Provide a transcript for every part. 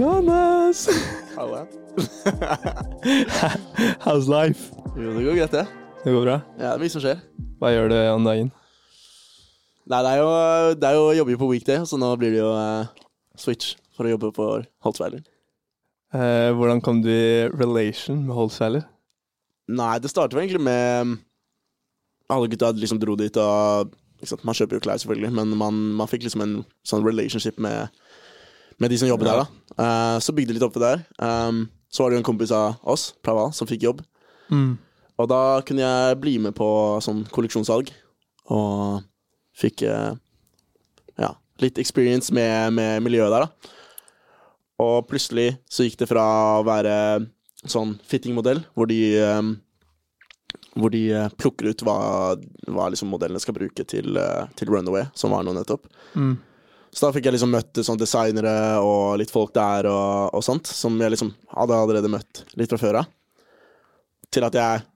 Jonas! Halla. How's life? Jo, det går greit, det. Det går bra? Ja, det er mye som skjer. Hva gjør du om dagen? Nei, det er jo, det er jo å jobbe på weekday, så nå blir det jo uh, switch for å jobbe på Holtzweiler. Uh, hvordan kom du i relation med Holtzweiler? Nei, det startet vel egentlig med Alle gutta liksom dro dit, og Man kjøper jo klær, selvfølgelig, men man, man fikk liksom en sånn relationship med, med de som jobber der. da. uh, så bygde de litt opp det der. Um, så var det jo en kompis av oss, Praval, som fikk jobb. Mm. Og da kunne jeg bli med på sånn kolleksjonssalg, og fikk uh, ja, litt experience med, med miljøet der, da. Og plutselig så gikk det fra å være sånn fittingmodell, hvor de um, hvor de eh, plukker ut hva, hva liksom modellene skal bruke til, til Runaway, som var nå nettopp. Mm. Så da fikk jeg liksom møtt sånn designere og litt folk der og, og sånt, som jeg liksom hadde allerede møtt litt fra før av. Til at jeg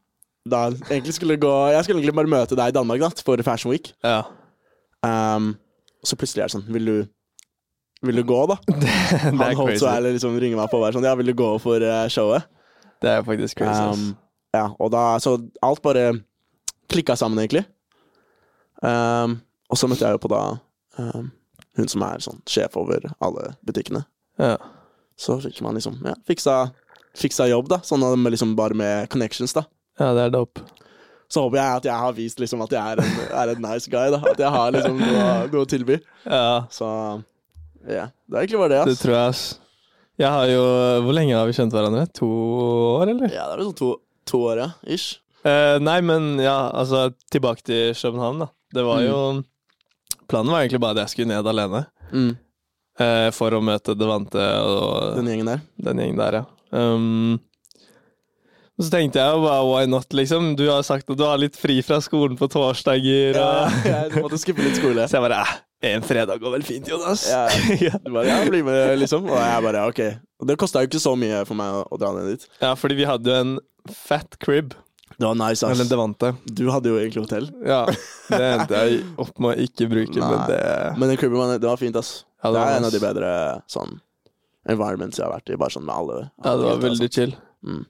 da egentlig skulle gå Jeg skulle egentlig bare møte deg i Danmark da, for Fashion Week. Ja. Um, så plutselig er det sånn Vil du, vil du gå, da? det Han er holdt så ærlig liksom ringer meg på og er sånn Ja, vil du gå for eh, showet? Det er faktisk crazy. Um, ja, og da Så alt bare klikka sammen, egentlig. Um, og så møtte jeg jo på da um, hun som er sånn sjef over alle butikkene. ja. Så fikk man liksom ja, fiksa, fiksa jobb, da. Sånn med liksom bare med connections, da. ja, det er dope. Så håper jeg at jeg har vist liksom at jeg er en, er en nice guy, da. At jeg har liksom noe, noe å tilby. Ja, Så ja. Det er egentlig bare det, ass. det tror jeg, ass. Jeg har jo Hvor lenge har vi kjent hverandre? To år, eller? Ja, det er vel sånn to, to år, ja. Ish. Eh, nei, men ja, altså tilbake til København, da. Det var Mm. Planen var egentlig bare at jeg skulle ned alene. Mm. eh, for å møte Devante og Den gjengen der. den gjengen der, ja. Um, så tenkte jeg bare why not, liksom. Du har sagt at du har litt fri fra skolen på torsdager. Ja, Og... du måtte skippe litt skole. Så jeg bare eh, En fredag går vel fint, Jonas. Ja. ja. Du bare, ja, bli med, liksom. Og jeg bare, ok. Og det kosta jo ikke så mye for meg å, å dra ned dit. ja, fordi vi hadde jo en fat crib. Det var nice, Eller ass. Devante. Du hadde jo egentlig hotell. Ja. Det endte jeg opp med å ikke bruke, men det Men den klubben, det var fint, ass. Ja, det det er en av de bedre sånn environments jeg har vært i, bare sånn med alle. Ja, det var veldig chill. Mm.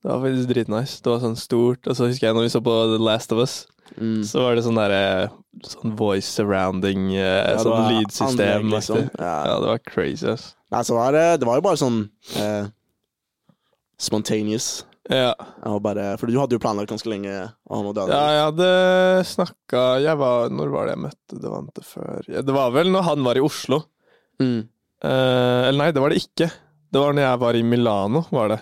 Det var faktisk dritnice. Det var sånn stort. Og så husker jeg når vi så på The Last of Us, Mm. så var det sånn derre Sånn voice surrounding, eh, Ja, sånn lydsystem. liksom. Ja. Ja, det var crazy, ass. Nei, så var det, det var jo bare sånn eh, spontaneous. Ja. Bare, for du hadde jo planlagt ganske lenge å ha noe ja, jeg hadde snakka Når var det jeg møtte Devante før? Ja, det var vel når han var i Oslo. Mm. Eh, eller nei, det var det ikke. Det var når jeg var i Milano, var det.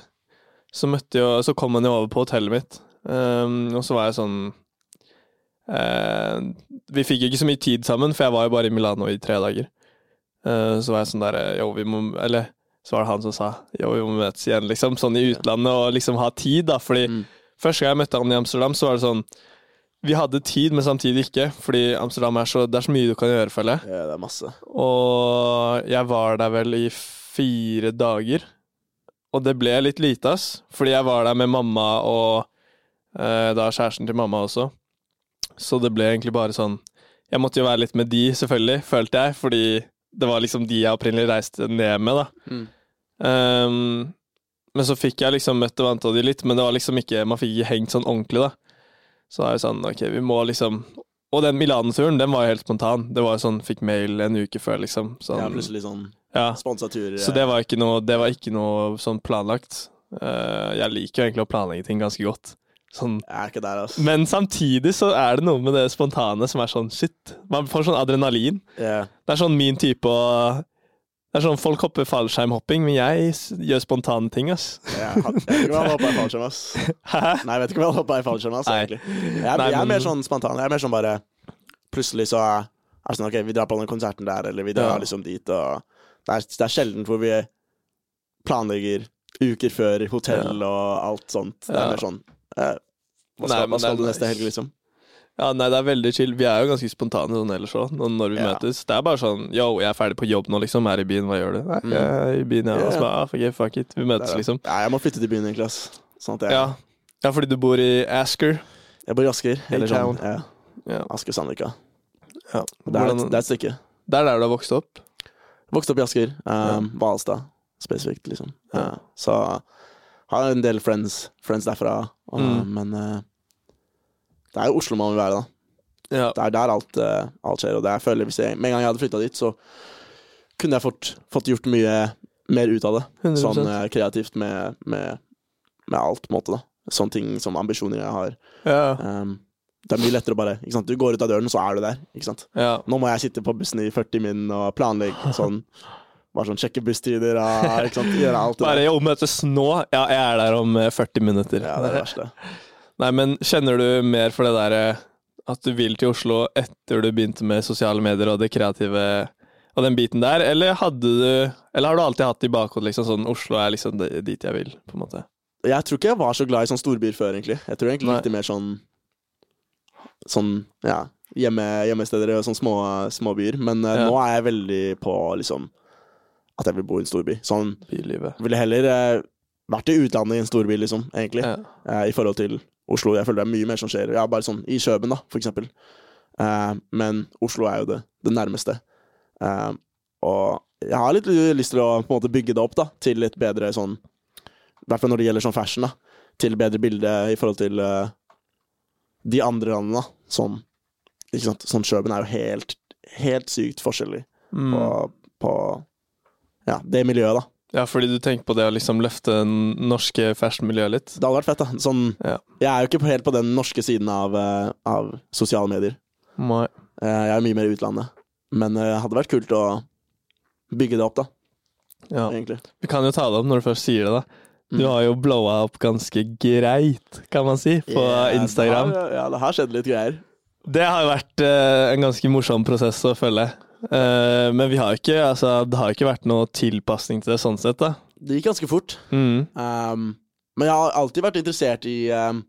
Så jo Så kom han jo over på hotellet mitt, Um, og så var jeg sånn eh, Vi fikk ikke så mye tid sammen, for jeg var jo bare i Milano i tre dager. Uh, så var jeg sånn derre Jo, vi må Eller så var det han som sa jo, vi må møtes igjen, liksom. Sånn i utlandet, og liksom ha tid, da. Fordi Mm. første gang jeg møtte han i Amsterdam, så var det sånn Vi hadde tid, men samtidig ikke. Fordi Amsterdam er så Det er så mye du kan gjøre, føler jeg. Ja, det er masse. Og jeg var der vel i fire dager. Og det ble litt lite, ass. Fordi jeg var der med mamma og eh, da kjæresten til mamma også. Så det ble egentlig bare sånn Jeg måtte jo være litt med de, selvfølgelig, følte jeg. Fordi det var liksom de jeg opprinnelig reiste ned med, da. Mm. Um, men så fikk jeg liksom møtt og vant de litt, men det var liksom ikke man fikk ikke hengt sånn ordentlig, da. Så er det sånn, ok, vi må liksom Og den Milano-turen, den var jo helt spontan. Det var jo sånn, Fikk mail en uke før, liksom. Sånn, Ja, plutselig sånn ja. sponsa tur. Så det var ikke noe, det var ikke noe sånn planlagt. Uh, jeg liker jo egentlig å planlegge ting ganske godt. Sånn. Jeg er ikke der, altså. Men samtidig så er det noe med det spontane som er sånn shit. Man får sånn adrenalin. Yeah. Det er sånn min type å Det er sånn Folk hopper fallskjermhopping, men jeg gjør spontane ting, ass. Jeg, jeg vet ikke om jeg hoppa i fallskjerm, ass. Hæ? Nei, jeg vet ikke om jeg hoppa i fallskjerm, ass, Nei. egentlig. Jeg, Nei, jeg er mer sånn spontan. Jeg er mer sånn bare Plutselig så er det sånn OK, vi drar på den konserten der, eller vi drar Ja. liksom dit, og det er, det er sjelden hvor vi planlegger uker før hotell og alt sånt. Det er Ja. mer sånn eh, Hva skal, men hva skal du neste helg, liksom? Ja, nei, det er veldig chill. Vi er jo ganske spontane sånn ellers òg, når vi Ja. møtes. Det er bare sånn yo, jeg er ferdig på jobb nå, liksom. Er i byen, hva gjør du? Nei, Mm. jeg er i byen, ja. Og så bare, ah, fuck it, fuck it. Vi møtes, liksom. Ja, jeg må flytte til byen, egentlig. ass. Sånn at jeg, Ja. ja, fordi du bor i Asker. jeg bor i Asker. Eller sånn, ja, Ja. Asker Sandvika. ja. Det er, et, det er et stykke. Det er der du har vokst opp? Vokst opp i Asker. Um, Hvalstad spesifikt, liksom. Ja. Ja. Så har jeg en del friends, friends derfra. Og, Mm. Men eh, det er jo Oslo man vil være, da. Ja. Det er der alt, eh, alt skjer. Og det jeg føler hvis jeg, Med en gang jeg hadde flytta dit, så kunne jeg fått, fått gjort mye mer ut av det. 100 Sånn eh, kreativt med, med, med alt, på en måte. da Sånne ting som ambisjoner jeg har. ja. Um, det er mye lettere å bare ikke sant? Du går ut av døren, så er du der. Ikke sant? ja. Nå må jeg sitte på bussen i 40 min og planlegge sånn. Bare sånn sjekke busstider og ikke sant? gjøre alt det Bare jeg møtes nå. Ja, jeg er der om eh, 40 minutter. Ja, det er det verste. Nei, men kjenner du mer for det derre at du vil til Oslo etter du begynte med sosiale medier og det kreative og den biten der, eller hadde du Eller har du alltid hatt i bakhodet liksom sånn Oslo er liksom dit jeg vil, på en måte? Jeg tror ikke jeg var så glad i sånn storbyer før, egentlig. Jeg tror egentlig litt mer sånn Sånn, ja hjemme, Hjemmesteder og sånne små, småbyer. Men eh, Ja. nå er jeg veldig på liksom at jeg vil bo i en storby. Sånn Bylivet. ville heller eh, vært i utlandet i en storby, liksom, egentlig. Ja. eh, I forhold til Oslo. Jeg føler det er mye mer som skjer. Ja, bare sånn i Kjøben, da, for eksempel. Uh, men Oslo er jo det, det nærmeste. Uh, og jeg har litt lyst til å på en måte bygge det opp da, til litt bedre sånn I hvert fall når det gjelder sånn fashion, da. Til bedre bilde i forhold til uh, de andre landene. da. Sånn ikke sant? Sånn Kjøben er jo helt, helt sykt forskjellig Mm. på, på ja, det miljøet, da. Ja, fordi du tenker på det å liksom løfte norske fashion-miljøet litt? Det hadde vært fett, da. Sånn, Ja. Jeg er jo ikke helt på den norske siden av, eh, av sosiale medier. Nei. Eh, Jeg er mye mer i utlandet. Men eh, det hadde vært kult å bygge det opp, da, Ja. egentlig. Vi kan jo ta det opp når du først sier det, da. Du Mm. har jo blowa opp ganske greit, kan man si, på yeah, Instagram. Det har, ja, det har skjedd litt greier. Det har jo vært uh, en ganske morsom prosess å følge. Eh, men vi har ikke, altså, det har ikke vært noe tilpasning til det sånn sett, da. Det gikk ganske fort. Mm. Um, men jeg har alltid vært interessert i um,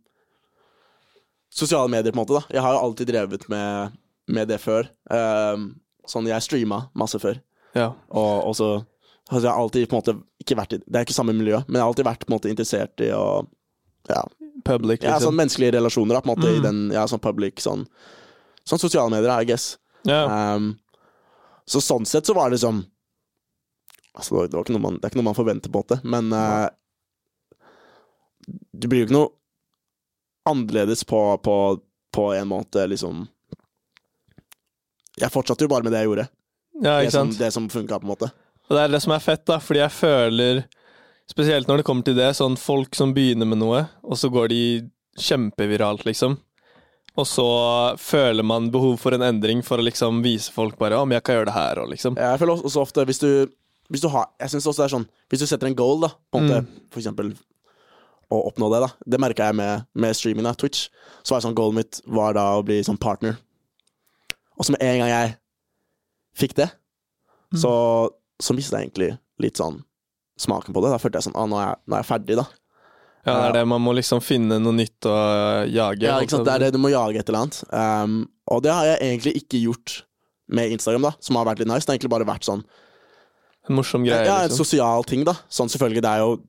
sosiale medier, på en måte. da Jeg har jo alltid drevet med, med det før. Um, sånn jeg streama masse før. Ja. Og, og så altså, jeg alltid på en måte ikke vært i Det er ikke samme miljø, men jeg har alltid vært på en måte interessert i å Ja, Public, ja liksom. sånn menneskelige relasjoner, da, på en måte, i Mm. den Ja, sånn public, sånn Sånn sosiale medier, I guess. Yeah. Um, så sånn sett så var det liksom Altså, det, var, man, det er ikke noe man forventer, på en måte, men uh, Det blir jo ikke noe annerledes på, på, på en måte, liksom Jeg fortsatte jo bare med det jeg gjorde. ja, Det som, det som funka, på en måte. Og det er det som er fett, da, fordi jeg føler Spesielt når det kommer til det, sånn folk som begynner med noe, og så går de kjempeviralt, liksom. Og så føler man behov for en endring for å liksom vise folk bare om jeg kan gjøre det her og liksom. Jeg føler også ofte hvis du, hvis du har Jeg synes også det er sånn Hvis du setter en goal, da, på en måte, Mm. for eksempel å oppnå det, da. Det merka jeg med, med streaming, da, Twitch. Så var det sånn goalet mitt var da å bli sånn partner. Og så med en gang jeg fikk det, Mm. så, så mistet jeg egentlig litt sånn smaken på det. Da følte jeg sånn ah, nå er jeg, nå er jeg ferdig, da. Ja, det er det. Man må liksom finne noe nytt å jage. Ja, ikke sant? Det er det du må jage et eller annet. Um, og det har jeg egentlig ikke gjort med Instagram, da, som har vært litt nice. Det har egentlig bare vært sånn En morsom greie, Ja, en liksom. sosial ting, da. Sånn selvfølgelig, det er jo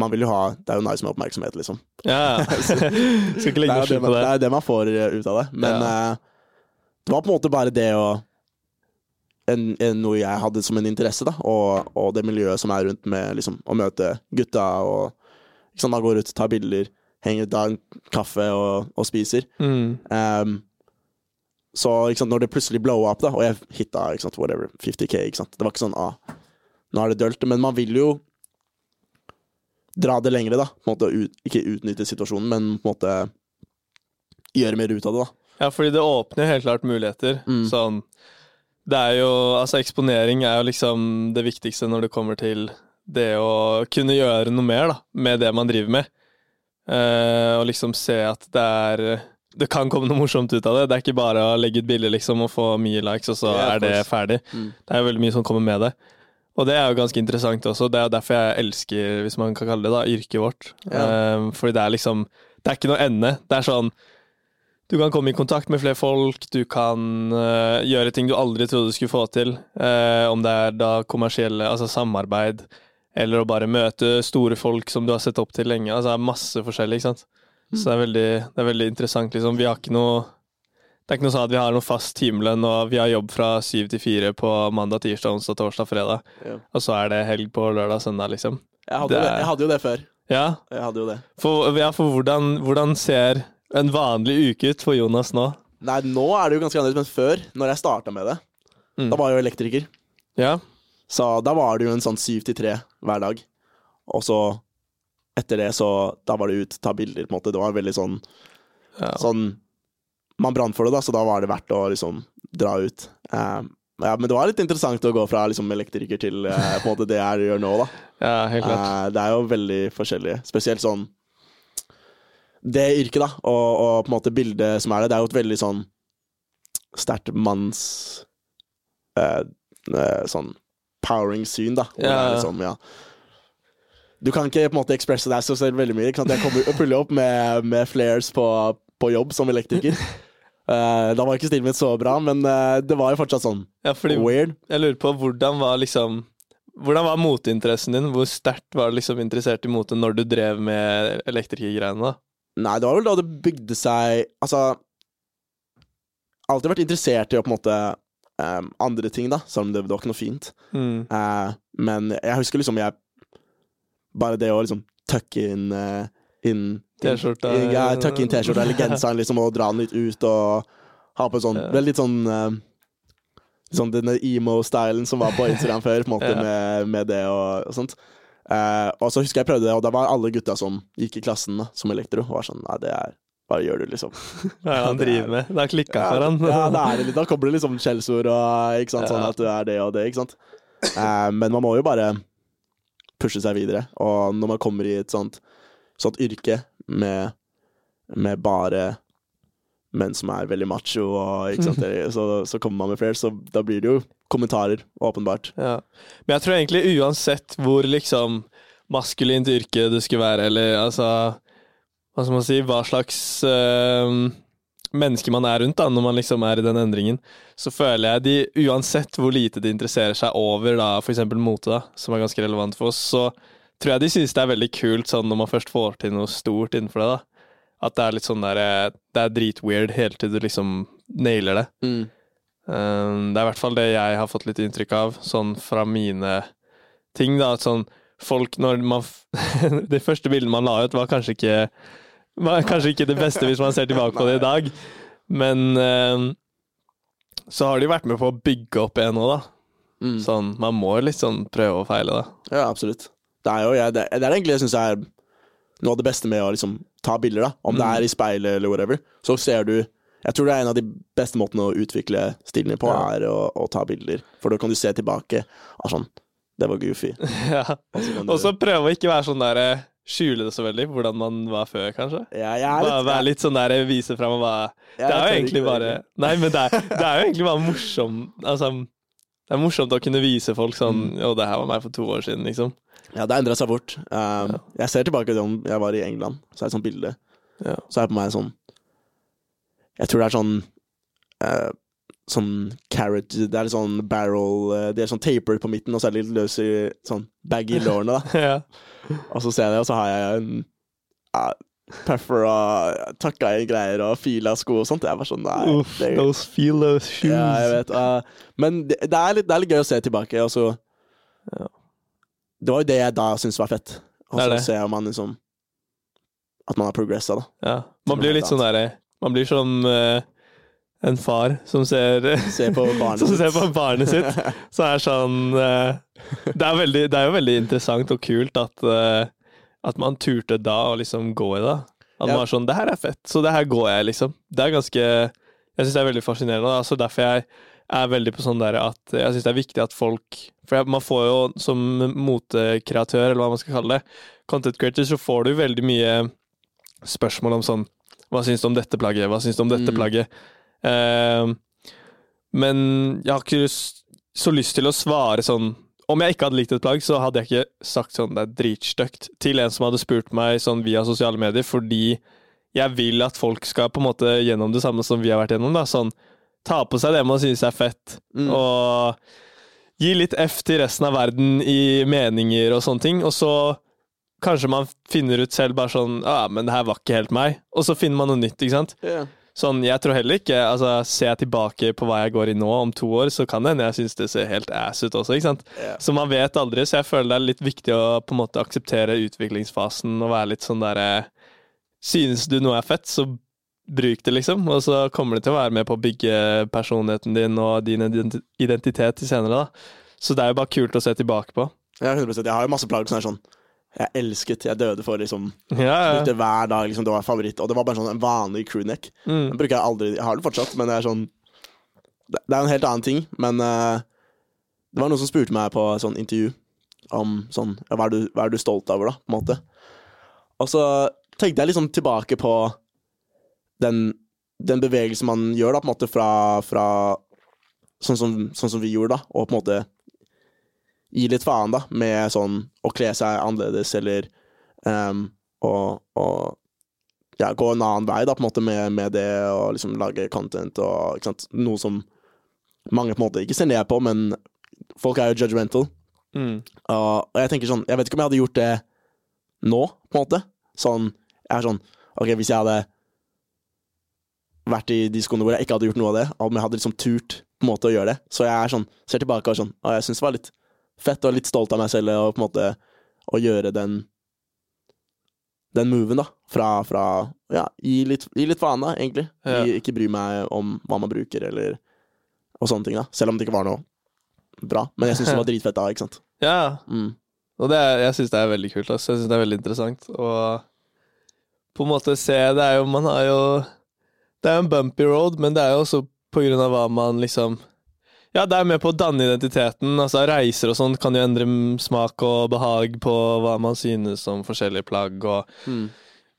Man vil jo ha Det er jo nice med oppmerksomhet, liksom. Ja, ja. Skal ikke Det legge noe skjul på det det. er det man får eh, ut av det. Men eh, det var på en måte bare det å en, en, Noe jeg hadde som en interesse, da. Og, og det miljøet som er rundt med liksom, å møte gutta og ikke da går ut, tar bilder, henger ut, tar kaffe og, og spiser. Mm. Um, så sant, når det plutselig blowa opp, da, og jeg hitta sant, whatever, 50K ikke sant? Det var ikke sånn ah, nå er det dølt. Men man vil jo dra det lengre, da. Måte ut, ikke utnytte situasjonen, men på en måte gjøre mer ut av det, da. Ja, fordi det åpner helt klart muligheter. Mm. Sånn Det er jo Altså, eksponering er jo liksom det viktigste når det kommer til det å kunne gjøre noe mer, da, med det man driver med. Eh, og liksom se at det er Det kan komme noe morsomt ut av det. Det er ikke bare å legge ut bilder liksom og få mye likes, og så Yeah, er det ferdig. Mm. Det er jo veldig mye som kommer med det. Og det er jo ganske interessant også. Det er jo derfor jeg elsker, hvis man kan kalle det da, yrket vårt. Yeah. Eh, fordi det er liksom Det er ikke noe ende. Det er sånn Du kan komme i kontakt med flere folk, du kan uh, gjøre ting du aldri trodde du skulle få til. Uh, om det er da kommersielle, altså samarbeid, eller å bare møte store folk som du har sett opp til lenge. Altså det er masse forskjellig, ikke sant. Så det er veldig, det er veldig interessant, liksom. Vi har ikke noe det er ikke noe sånn at vi har noe fast timelønn, og vi har jobb fra syv til fire på mandag, tirsdag, onsdag, torsdag, fredag. Ja. Og så er det helg på lørdag, søndag, liksom. Jeg hadde, jo det, er- jeg hadde jo det før. Ja, Jeg hadde jo det. for, ja, for hvordan, hvordan ser en vanlig uke ut for Jonas nå? Nei, nå er det jo ganske annerledes, men før, når jeg starta med det, Mm. da var jeg jo elektriker. Ja, Så da var det jo en sånn syv til tre hver dag. Og så etter det, så da var det ut, ta bilder, på en måte. Det var veldig sånn ja. sånn Man brant for det, da, så da var det verdt å liksom dra ut. Eh, ja, men det var litt interessant å gå fra liksom elektriker til uh, på en måte det jeg gjør nå, da. ja helt klart. Uh, det er jo veldig forskjellig. Spesielt sånn Det yrket, da, og, og på en måte bildet som er det, det er jo et veldig sånn sterkt manns uh, eh, Sånn powering-syn, da. Ja. liksom, ja. Du kan ikke på en måte ekspresse deg så selv veldig mye. Ikke sant? Jeg kommer og puller opp med, med flares på, på jobb som elektriker. Uh, da var ikke stilen min så bra, men uh, det var jo fortsatt sånn Ja, fordi weird. jeg lurer på hvordan var liksom hvordan var moteinteressen din? Hvor sterkt var du liksom interessert i mote når du drev med elektrikergreiene? da? Nei, det var vel da det bygde seg Altså Alltid vært interessert i å på en måte em, andre ting, da, selv om det, det var ikke noe fint. Mm. Uh, men jeg husker liksom jeg Bare det å liksom tucke inn uh, inn T-skjorta. Ja, tucke inn T-skjorta eller genseren liksom, og dra den litt ut og ha på sånn Ja. Litt sånn uh, Sånn denne emo-stylen som var på Instagram før, på en måte, Ja. med, med det og, og sånt. Eh, og så husker jeg prøvde det, og da var alle gutta som gikk i klassen da, som elektro, og var sånn Nei, det er Hva gjør du, liksom? Hva er det han driver med? Det har klikka for han. ja, da, er det da kommer det liksom skjellsord og ikke sant, sånn at du er det og det, ikke sant. Eh, men man må jo bare pushe seg videre, og når man kommer i et sånt, sånt yrke med, med bare menn som er veldig macho, og, sant, så, så kommer man med flere, så da blir det jo kommentarer, åpenbart. Ja. Men jeg tror egentlig uansett hvor liksom maskulint yrke det skulle være, eller altså Hva skal man si Hva slags eh, menneske man er rundt da når man liksom er i den endringen, så føler jeg de uansett hvor lite de interesserer seg over da eksempel mote, da, som er ganske relevant for oss, så tror jeg de synes det er veldig kult sånn når man først får til noe stort innenfor det. da At det er litt sånn der eh, Det er dritweird helt til du liksom nailer det. Mm. Um, det er i hvert fall det jeg har fått litt inntrykk av, sånn fra mine ting. da, at sånn folk når man Det første bildet man la ut, var kanskje ikke kanskje ikke det beste hvis man ser tilbake på det i dag, men um, så har de vært med på å bygge opp en nå, da. Mm. Sånn, man må litt sånn prøve og feile, da. Ja, absolutt. Det er jo jeg, det, det er egentlig jeg syns er noe av det beste med å liksom ta bilder, da. Om det Mm. er i speilet eller whatever. Så ser du Jeg tror det er en av de beste måtene å utvikle stilen på, Ja. er å, å ta bilder. For da kan du se tilbake. Ah, sånn Det var goofy. ja. Og så prøve å ikke være sånn der eh, Skjule det så veldig, hvordan man var før, kanskje. ja, jeg er Bare litt, være litt sånn der, vise fram og bare Det er jo egentlig bare. Nei, men det er, det er jo egentlig bare morsom Altså, det er morsomt å kunne vise folk sånn Mm. Jo, det her var meg for to år siden, liksom. Ja, det har endra seg fort. Um, Jeg ser tilbake til om jeg var i England, så er det et sånt bilde. Ja. Så er det på meg sånn Jeg tror det er sånn eh, Sånn carrot Det er litt sånn barrel eh, De er sånn tapered på midten, og så er det litt løs i sånn baggy lårene, da. ja. Og så ser jeg det, og så har jeg en ja, puffer og takka i greier og fila sko og sånt. Jeg var sånn Nei. Uff, det, those feel those shoes. ja, jeg vet. uh, men det, det, er litt, det er litt gøy å se tilbake, og så Ja. Det var jo det jeg da syntes var fett. Og så ser man liksom At man har progressa, da. Ja. Man blir litt sånn derre Man blir sånn eh, en far som ser Se på barnet Som ser på barnet sitt. Så er sånn eh, det, er veldig, det er jo veldig interessant og kult at, eh, at man turte da å liksom gå i det. At Ja. man var sånn Det her er fett, så det her går jeg, liksom. Det er ganske Jeg syns det er veldig fascinerende. Da. Altså derfor jeg er veldig på sånn der at jeg syns det er viktig at folk For man får jo som motekreatør, eller hva man skal kalle det, content creator, så får du veldig mye spørsmål om sånn Hva syns du om dette plagget? Hva syns du om dette Mm. plagget? Eh, men jeg har ikke så lyst til å svare sånn Om jeg ikke hadde likt et plagg, så hadde jeg ikke sagt sånn det er dritstygt til en som hadde spurt meg sånn via sosiale medier, fordi jeg vil at folk skal på en måte gjennom det samme som vi har vært gjennom. da, sånn Ta på seg det man synes er fett, Mm. og gi litt F til resten av verden i meninger og sånne ting, og så kanskje man finner ut selv bare sånn Ja, ah, men det her var ikke helt meg. Og så finner man noe nytt, ikke sant. Ja. Sånn, jeg tror heller ikke altså, Ser jeg tilbake på hva jeg går i nå, om to år, så kan det hende jeg syns det ser helt ass ut også, ikke sant. Yeah. Så man vet aldri, så jeg føler det er litt viktig å på en måte akseptere utviklingsfasen og være litt sånn derre Synes du noe er fett, så bruk det, liksom. Og så kommer det til å være med på å bygge personligheten din og din identitet til senere, da. Så det er jo bare kult å se tilbake på. Ja, 100 Jeg har jo masse plagg som er sånn Jeg elsket, jeg døde for liksom Ja, ja. Hver dag, liksom, det var favoritt. Og det var bare sånn en vanlig crewneck. Mm. Den bruker jeg aldri Jeg har den fortsatt, men det er sånn Det det er en helt annen ting, men uh, det var noen som spurte meg på sånn intervju om sånn ja, hva, er du, hva er du stolt over, da, på en måte. Og så tenkte jeg liksom tilbake på den, den bevegelsen man gjør, da, på en måte fra, fra sånn, som, sånn som vi gjorde, da, og på en måte gi litt faen, da, med sånn å kle seg annerledes, eller um, og, og ja, gå en annen vei da, på en måte med, med det å liksom lage content og noe som mange på en måte ikke ser ned på, men folk er jo judgmental. Mm. Og, og jeg tenker sånn, jeg vet ikke om jeg hadde gjort det nå, på en måte. Sånn, jeg er sånn, ok, hvis jeg hadde vært i de skoene hvor jeg ikke hadde gjort noe av det, om jeg hadde liksom turt på en måte å gjøre det. Så jeg er sånn, ser tilbake og sånn, og jeg synes det var litt fett og litt stolt av meg selv og på en måte å gjøre den den moven, da. Fra, fra ja, gi litt, gi litt faen, da, egentlig. Ja. Gi, ikke bry meg om hva man bruker, eller Og sånne ting, da. Selv om det ikke var noe bra. Men jeg syns det var dritfett da, ikke sant. ja. Mm. Og det er, jeg syns det er veldig kult. Altså. Jeg synes det er veldig interessant. Og på en måte se Det er jo Man har jo Det er jo en bumpy road, men det er jo også på grunn av hva man liksom Ja, det er med på å danne identiteten. Altså Reiser og sånn kan jo endre smak og behag på hva man synes om forskjellige plagg, og Mm.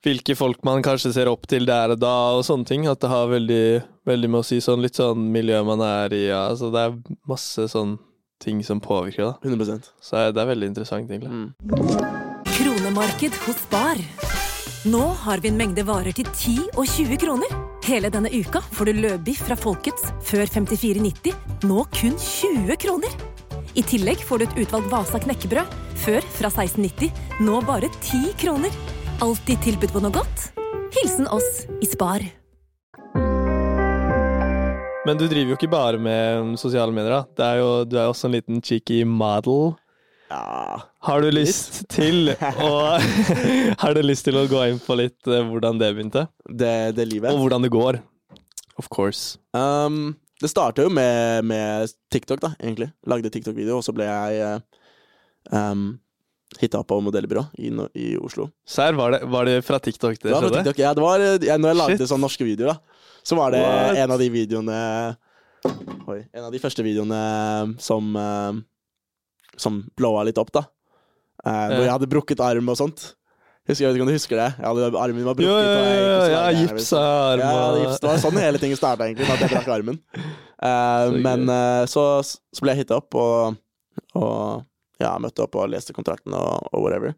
hvilke folk man kanskje ser opp til der og da, og sånne ting. At det har veldig, veldig med å si sånn litt sånn miljø man er i, ja. Altså det er masse sånn ting som påvirker, da. 100% Så det er veldig interessant, egentlig. mm. Kronemarked hos Spar. Nå har vi en mengde varer til 10 og 20 kroner. Hele denne uka får du løbiff fra Folkets før 54,90, nå kun 20 kroner. I tillegg får du et utvalgt Vasa knekkebrød, før fra 16,90, nå bare 10 kroner. Alltid tilbud på noe godt. Hilsen oss i Spar. Men du driver jo ikke bare med sosiale medier, da. Er jo, du er jo også en liten cheeky model. Ja Har du lyst til å Har du lyst til å gå inn på litt eh, hvordan det begynte? det, det livet. Og hvordan det går? Of course. Um, det starta jo med, med TikTok, da, egentlig. Lagde TikTok-video, og så ble jeg uh, um, hitta på modellbyrå i, i Oslo. Serr, var, var det fra TikTok det Det var fra skjedde? TikTok, ja, det var, eh, ja, når jeg lagde Shit. sånne norske videoer, da, så var det What? en av de videoene Oi. En av de første videoene som uh, Som blowa litt opp, da. Uh, hvor jeg hadde brukket arm og sånt. Husker, jeg vet ikke om du husker det? Jeg hadde, armen min var brukket. jo, jo, jo, jo, ja, var jeg- gips av arm Ja, gips. Det var sånn hele ting starta, egentlig, at jeg brakk armen. Eh, Så men eh, så, så ble jeg hitta opp, og, og ja, møtte opp og leste kontrakten og, og whatever.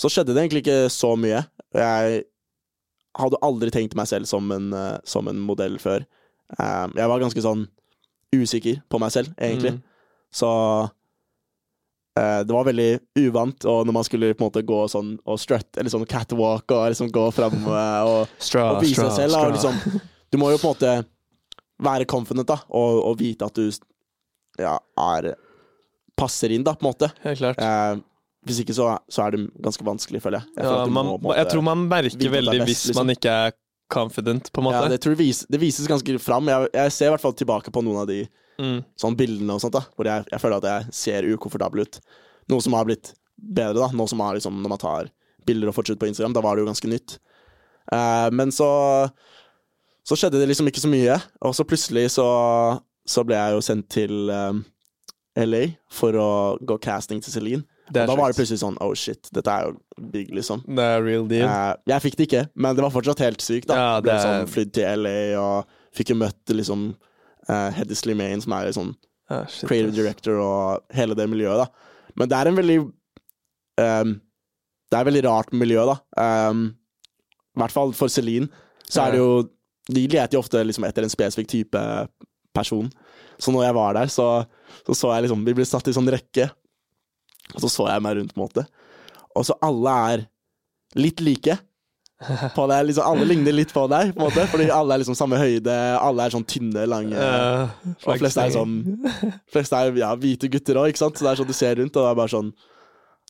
Så skjedde det egentlig ikke så mye. Jeg hadde aldri tenkt meg selv som en, som en modell før. Eh, jeg var ganske sånn usikker på meg selv, egentlig. Mm. Så det var veldig uvant, og når man skulle på en måte gå sånn og strut, eller sånn catwalk, og liksom gå fram eh, og Straw, og vise straw, seg selv. Og liksom, du må jo på en måte være confident da, og, og vite at du ja, er passer inn, da, på en måte. Helt klart. Eh, hvis ikke så, så er det ganske vanskelig, føler jeg. Jeg, Ja, man, må, måte- jeg tror man merker er veldig best, hvis liksom. man ikke er confident, på en måte. ja, det, tror jeg vis, det vises ganske fram. Jeg, jeg ser i hvert fall tilbake på noen av de mm. sånn bildene og sånt, da, hvor jeg, jeg føler at jeg ser ukomfortabel ut. Noe som har blitt bedre, da. Noe som har liksom, når man tar bilder og fortsetter på Instagram, da var det jo ganske nytt. Uh, men så så skjedde det liksom ikke så mye, og så plutselig så, så ble jeg jo sendt til um, LA for å gå casting til Celine. Da var det plutselig sånn oh shit, dette er jo big, liksom. Det er real deal. Eh, jeg fikk det ikke, men det var fortsatt helt sykt. da Ja, ble sånn flydd til LA og fikk jo møtt liksom uh, Heddy Slimane, som er sånn shit, creative director og hele det miljøet, da. Men det er en veldig um, Det er et veldig rart miljø, da. Um, I hvert fall for Celine. Så er det jo De leter jo ofte liksom etter en spesifikk type person. Så når jeg var der, så så, så jeg liksom Vi ble satt i sånn rekke, og så så jeg meg rundt, på en måte. Og så alle er litt like. På deg, liksom, alle ligner litt på deg, på en måte, fordi alle er liksom samme høyde. Alle er sånn tynne, lange. Uh, Og flest er sånn Flest er ja, hvite gutter òg, ikke sant? Så det er sånn du ser rundt, og det er bare sånn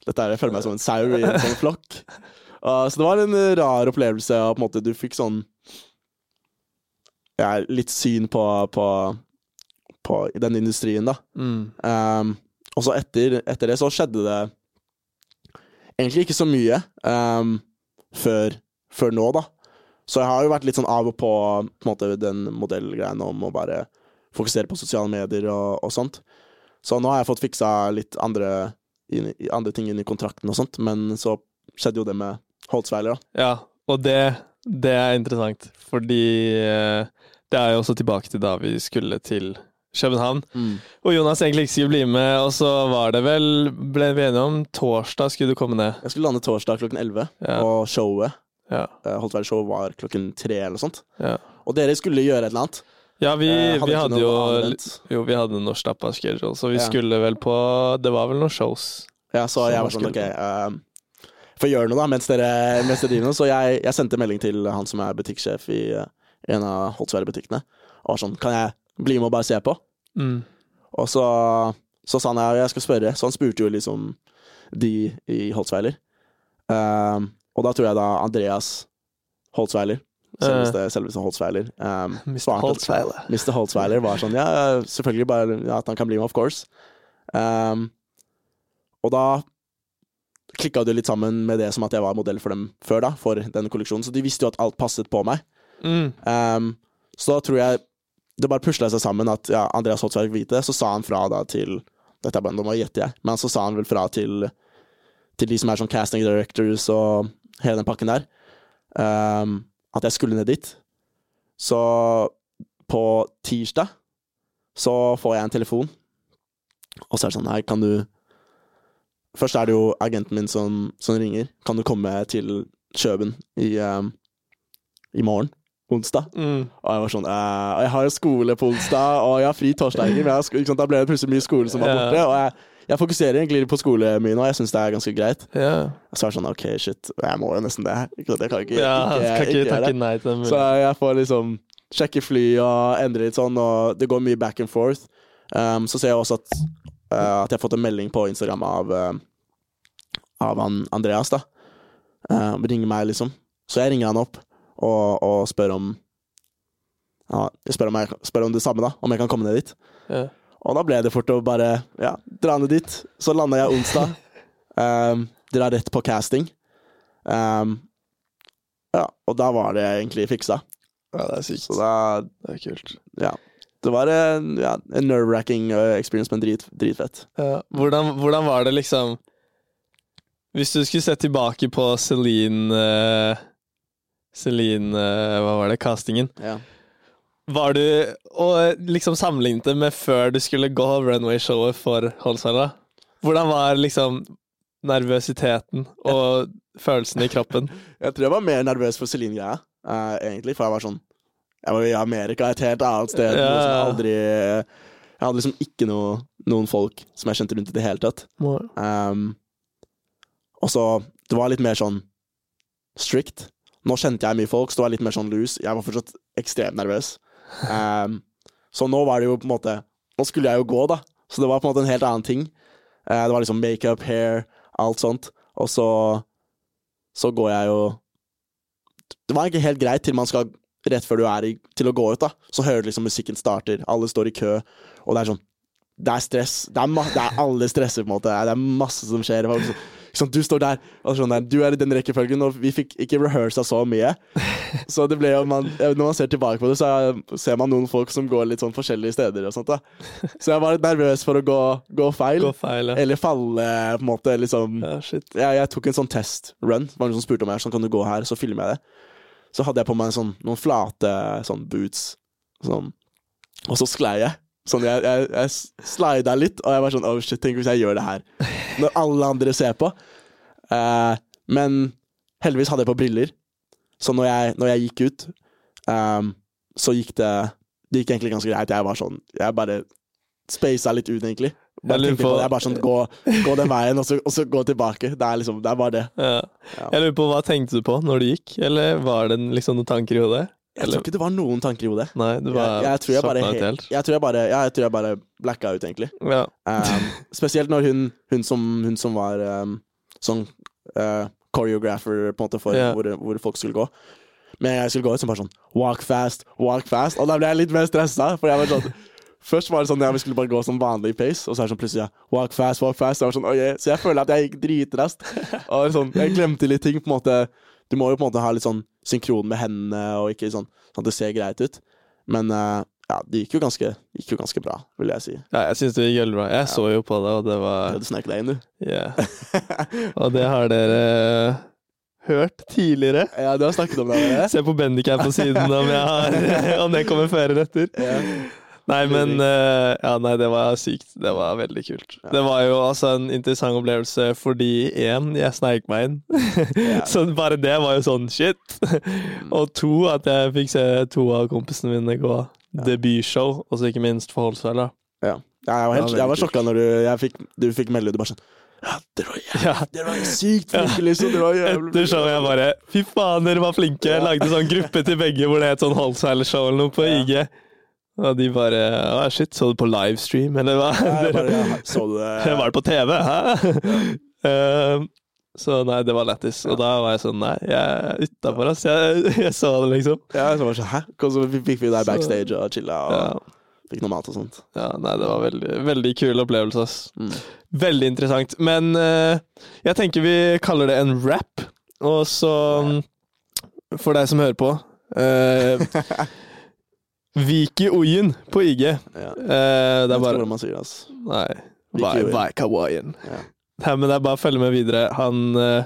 Dette er, Jeg føler meg som en sau i en sånn flokk. Og, så det var en rar opplevelse, og på en måte du fikk sånn ja, Litt syn på, på, på den industrien, da. Mm. Um, og så etter, etter det så skjedde det egentlig ikke så mye um, før, før nå, da. Så jeg har jo vært litt sånn av og på, på en måte, den modellgreiene om å bare fokusere på sosiale medier og, og sånt. Så nå har jeg fått fiksa litt andre, inn, andre ting inn kontrakten og sånt, men så skjedde jo det med Holtzweiler, da. Ja, og det, det er interessant, fordi eh, det er jo også tilbake til da vi skulle til København. Og Jonas egentlig ikke skulle bli med, og så var det vel Ble vi enige om torsdag skulle du komme ned? Jeg skulle lande torsdag klokken 11, Ja. og showet, Ja. Holdt Holtzweiler-showet var klokken tre eller noe sånt. Ja, Og dere skulle gjøre et eller annet. ja vi, hadde, vi hadde jo. Jo, vi hadde noe stappa schedule, så vi Ja. skulle vel på Det var vel noen shows. Ja, så jeg var sånn, ok uh, Får gjøre noe da, mens dere, mens dere driver noe Så jeg, jeg sendte melding til han som er butikksjef i en av Holtzweiler-butikkene Og var sånn, kan jeg bli med og bare se på? Mm. Og så, så sa han, her, jeg skal spørre Så han spurte jo liksom de i Holtzweiler um, Og da tror jeg da Andreas Holtzweiler Selveste, selveste Holtzweiler um, Mr. svarte- Holtzweiler. Mr. Holtzweiler var sånn, ja, selvfølgelig bare ja, at han kan bli med, of course. Um, og da klikka det litt sammen med det som at jeg var modell for dem før, da, for denne kolleksjonen. Så de visste jo at alt passet på meg. Mm. Um, så da tror jeg det bare pusla seg sammen at ja, Andreas Holtzberg vite, så sa han fra da til Dette er bare noe gjette jeg, men så sa han vel fra til til de som er sånn casting directors og hele den pakken der, um, at jeg skulle ned dit. Så på tirsdag så får jeg en telefon, og så er det sånn Nei, kan du Først er det jo agenten min som, som ringer. Kan du komme til Kjøben i, um, i morgen? Onsdag? Mm. Og jeg var sånn eh, jeg har jo skole på onsdag, og jeg har fri torsdager. Men jeg har, da ble det plutselig mye skole som var borte. Og jeg, jeg fokuserer egentlig på skole mye nå, jeg syns det er ganske greit. Yeah. Så er det sånn OK, shit, jeg må jo nesten det. Ikke sant, Jeg kan ikke, ja, ikke, ikke, ikke nei til den Så jeg får liksom sjekke fly og endre litt sånn, og det går mye back and forth. Um, så ser jeg også at, uh, at jeg har fått en melding på Instagram av, uh, av Andreas, da. Uh, ringer meg, liksom. Så jeg ringer han opp og, og spør om ja, spør om, jeg, spør om det samme, da. Om jeg kan komme ned dit. Ja. Og da ble det fort å bare ja, dra ned dit. Så landa jeg onsdag. Um, drar rett på casting. Um, ja, og da var det egentlig fiksa. ja, det er sykt. Så da Det er kult. Ja. Det var en, ja, en nerve-wracking uh, experience, men drit, dritfett. Ja. Hvordan, hvordan var det liksom Hvis du skulle sett tilbake på Celine eh, Celine eh, Hva var det? Castingen. Ja. Var du Og liksom sammenlignet det med før du skulle gå runway-showet for Holsweiler? Hvordan var liksom nervøsiteten og følelsene i kroppen? Jeg tror jeg var mer nervøs for Celine-greia, uh, egentlig, for jeg var sånn Jeg var i Amerika, et helt annet sted. Ja. Liksom, jeg aldri Jeg hadde liksom ikke noe, noen folk som jeg kjente rundt i det hele tatt. Um, og så Det var litt mer sånn strict. Nå kjente jeg mye folk, så det var litt mer sånn loose. Jeg var fortsatt ekstremt nervøs. Um, så nå var det jo på en måte Nå skulle jeg jo gå, da. Så det var på en måte en helt annen ting. Uh, det var liksom makeup, hair, alt sånt. Og så Så går jeg jo Det var ikke helt greit til man skal rett før du er i, til å gå ut, da. Så hører du liksom musikken starter, alle står i kø, og det er sånn det er stress. Det er, det er alle stresser, på en måte. Det er masse som skjer. Liksom, sant, du står der, og sånn der, du er i den rekkefølgen, og vi fikk ikke rehearsa så mye. Så det ble jo man, Når man ser tilbake på det, så er, ser man noen folk som går litt sånn forskjellige steder og sånt. da. Så jeg var litt nervøs for å gå, gå feil. Gå feil, ja. Eller falle, på en måte. liksom ja. Shit. jeg, jeg tok en sånn test-run. Det var noen som spurte om jeg sånn, kan du gå her, så filmer jeg det. Så hadde jeg på meg sånn, noen flate sånn boots, sånn. og så sklei jeg. Sånn, jeg, jeg, jeg slida litt, og jeg var sånn Oh shit, tenk hvis jeg gjør det her. Når alle andre ser på. Uh, men heldigvis hadde jeg på briller, så når jeg, når jeg gikk ut, um, så gikk det Det gikk egentlig ganske greit. Jeg var sånn Jeg bare spasa litt ut, egentlig. Bare på det. Jeg bare sånn Gå, gå den veien, og så, og så gå tilbake. Det er liksom Det er bare det. Ja. Ja. Jeg lurer på, hva tenkte du på når du gikk, eller var det liksom noen tanker i hodet? Jeg tror ikke det var noen tanker i hodet. Nei, du Jeg, var jeg, tror jeg, bare, helt. jeg tror jeg bare Jeg tror jeg bare blacka ut, egentlig. Ja. Um, spesielt når hun, hun, som, hun som var um, sånn uh, choreographer på en måte for Ja. hvor, hvor folk skulle gå. Men jeg skulle gå ut, som bare sånn Walk fast, walk fast. Og da ble jeg litt mer stressa. For jeg var sånn Først var det sånn ja, vi skulle bare gå sånn vanlig pace, og så er det sånn plutselig ja, walk fast, walk fast. Jeg sånn, «Oi», så jeg føler at jeg gikk dritraskt. Og sånn, jeg glemte litt ting. på en måte Du må jo på en måte ha litt sånn synkron med hendene, og ikke sånn, sånn at det ser greit ut. Men uh, ja, det gikk jo ganske, gikk jo ganske bra, vil jeg si. ja, jeg syns det gikk veldig bra. Jeg så jo på det, og det var Du snek deg inn, du. yeah. Og det har dere hørt tidligere. Ja, du har snakket om det. Se på Bendik på siden om, har, om det kommer før eller etter. Ja. Nei, men uh, Ja, nei, det var sykt. Det var veldig kult. Ja. Det var jo altså en interessant opplevelse fordi én, jeg sneik meg inn. Ja. så bare det var jo sånn shit. og to, at jeg fikk se to av kompisene mine gå debutshow, og så ikke minst for Holsveld. Ja. Ja, jeg var, helt, jeg var sjokka når du, jeg fikk, du fikk melde, du bare sånn Ja, dere var Ja. Dere var sykt flinke, liksom. Dere var jævlig Etter showet jeg bare Fy faen, dere var flinke! Jeg lagde sånn gruppe til begge hvor det het sånn Holsveld-show eller noe på Ja. IG. Og de bare Å, shit, så du på livestream, eller hva? Nei, bare, ja, så du det? Var det på TV, hæ? Uh, så nei, det var lættis. Og da var jeg sånn Nei, jeg er utafor, ass. Jeg, jeg så det, liksom. Ja, så var det sånn, Hæ? Så fikk vi deg backstage og chilla og Ja, fikk noe mat og sånt. ja nei, det var veldig, veldig kul opplevelse, ass. Mm. Veldig interessant. Men uh, jeg tenker vi kaller det en rap. Og så, for deg som hører på uh, Viki Oyen på IG. Ja. Eh, Det er er bare hvordan man sier det, altså. Nei. Kawaien. Ja. Nei, men det er bare å følge med videre. Han eh,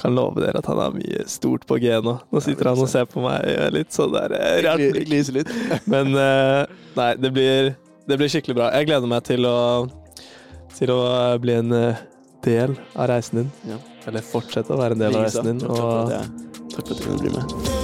kan love dere at han har mye stort på G nå. Nå sitter han og ser på meg litt sånn der eh, rart blikk. Litt. Men eh, nei, det blir, det blir skikkelig bra. Jeg gleder meg til å, til å eh, bli en eh, del av reisen din. Ja. Eller fortsette å være en del av reisen din. Takk for at jeg, takk for at jeg kunne bli med.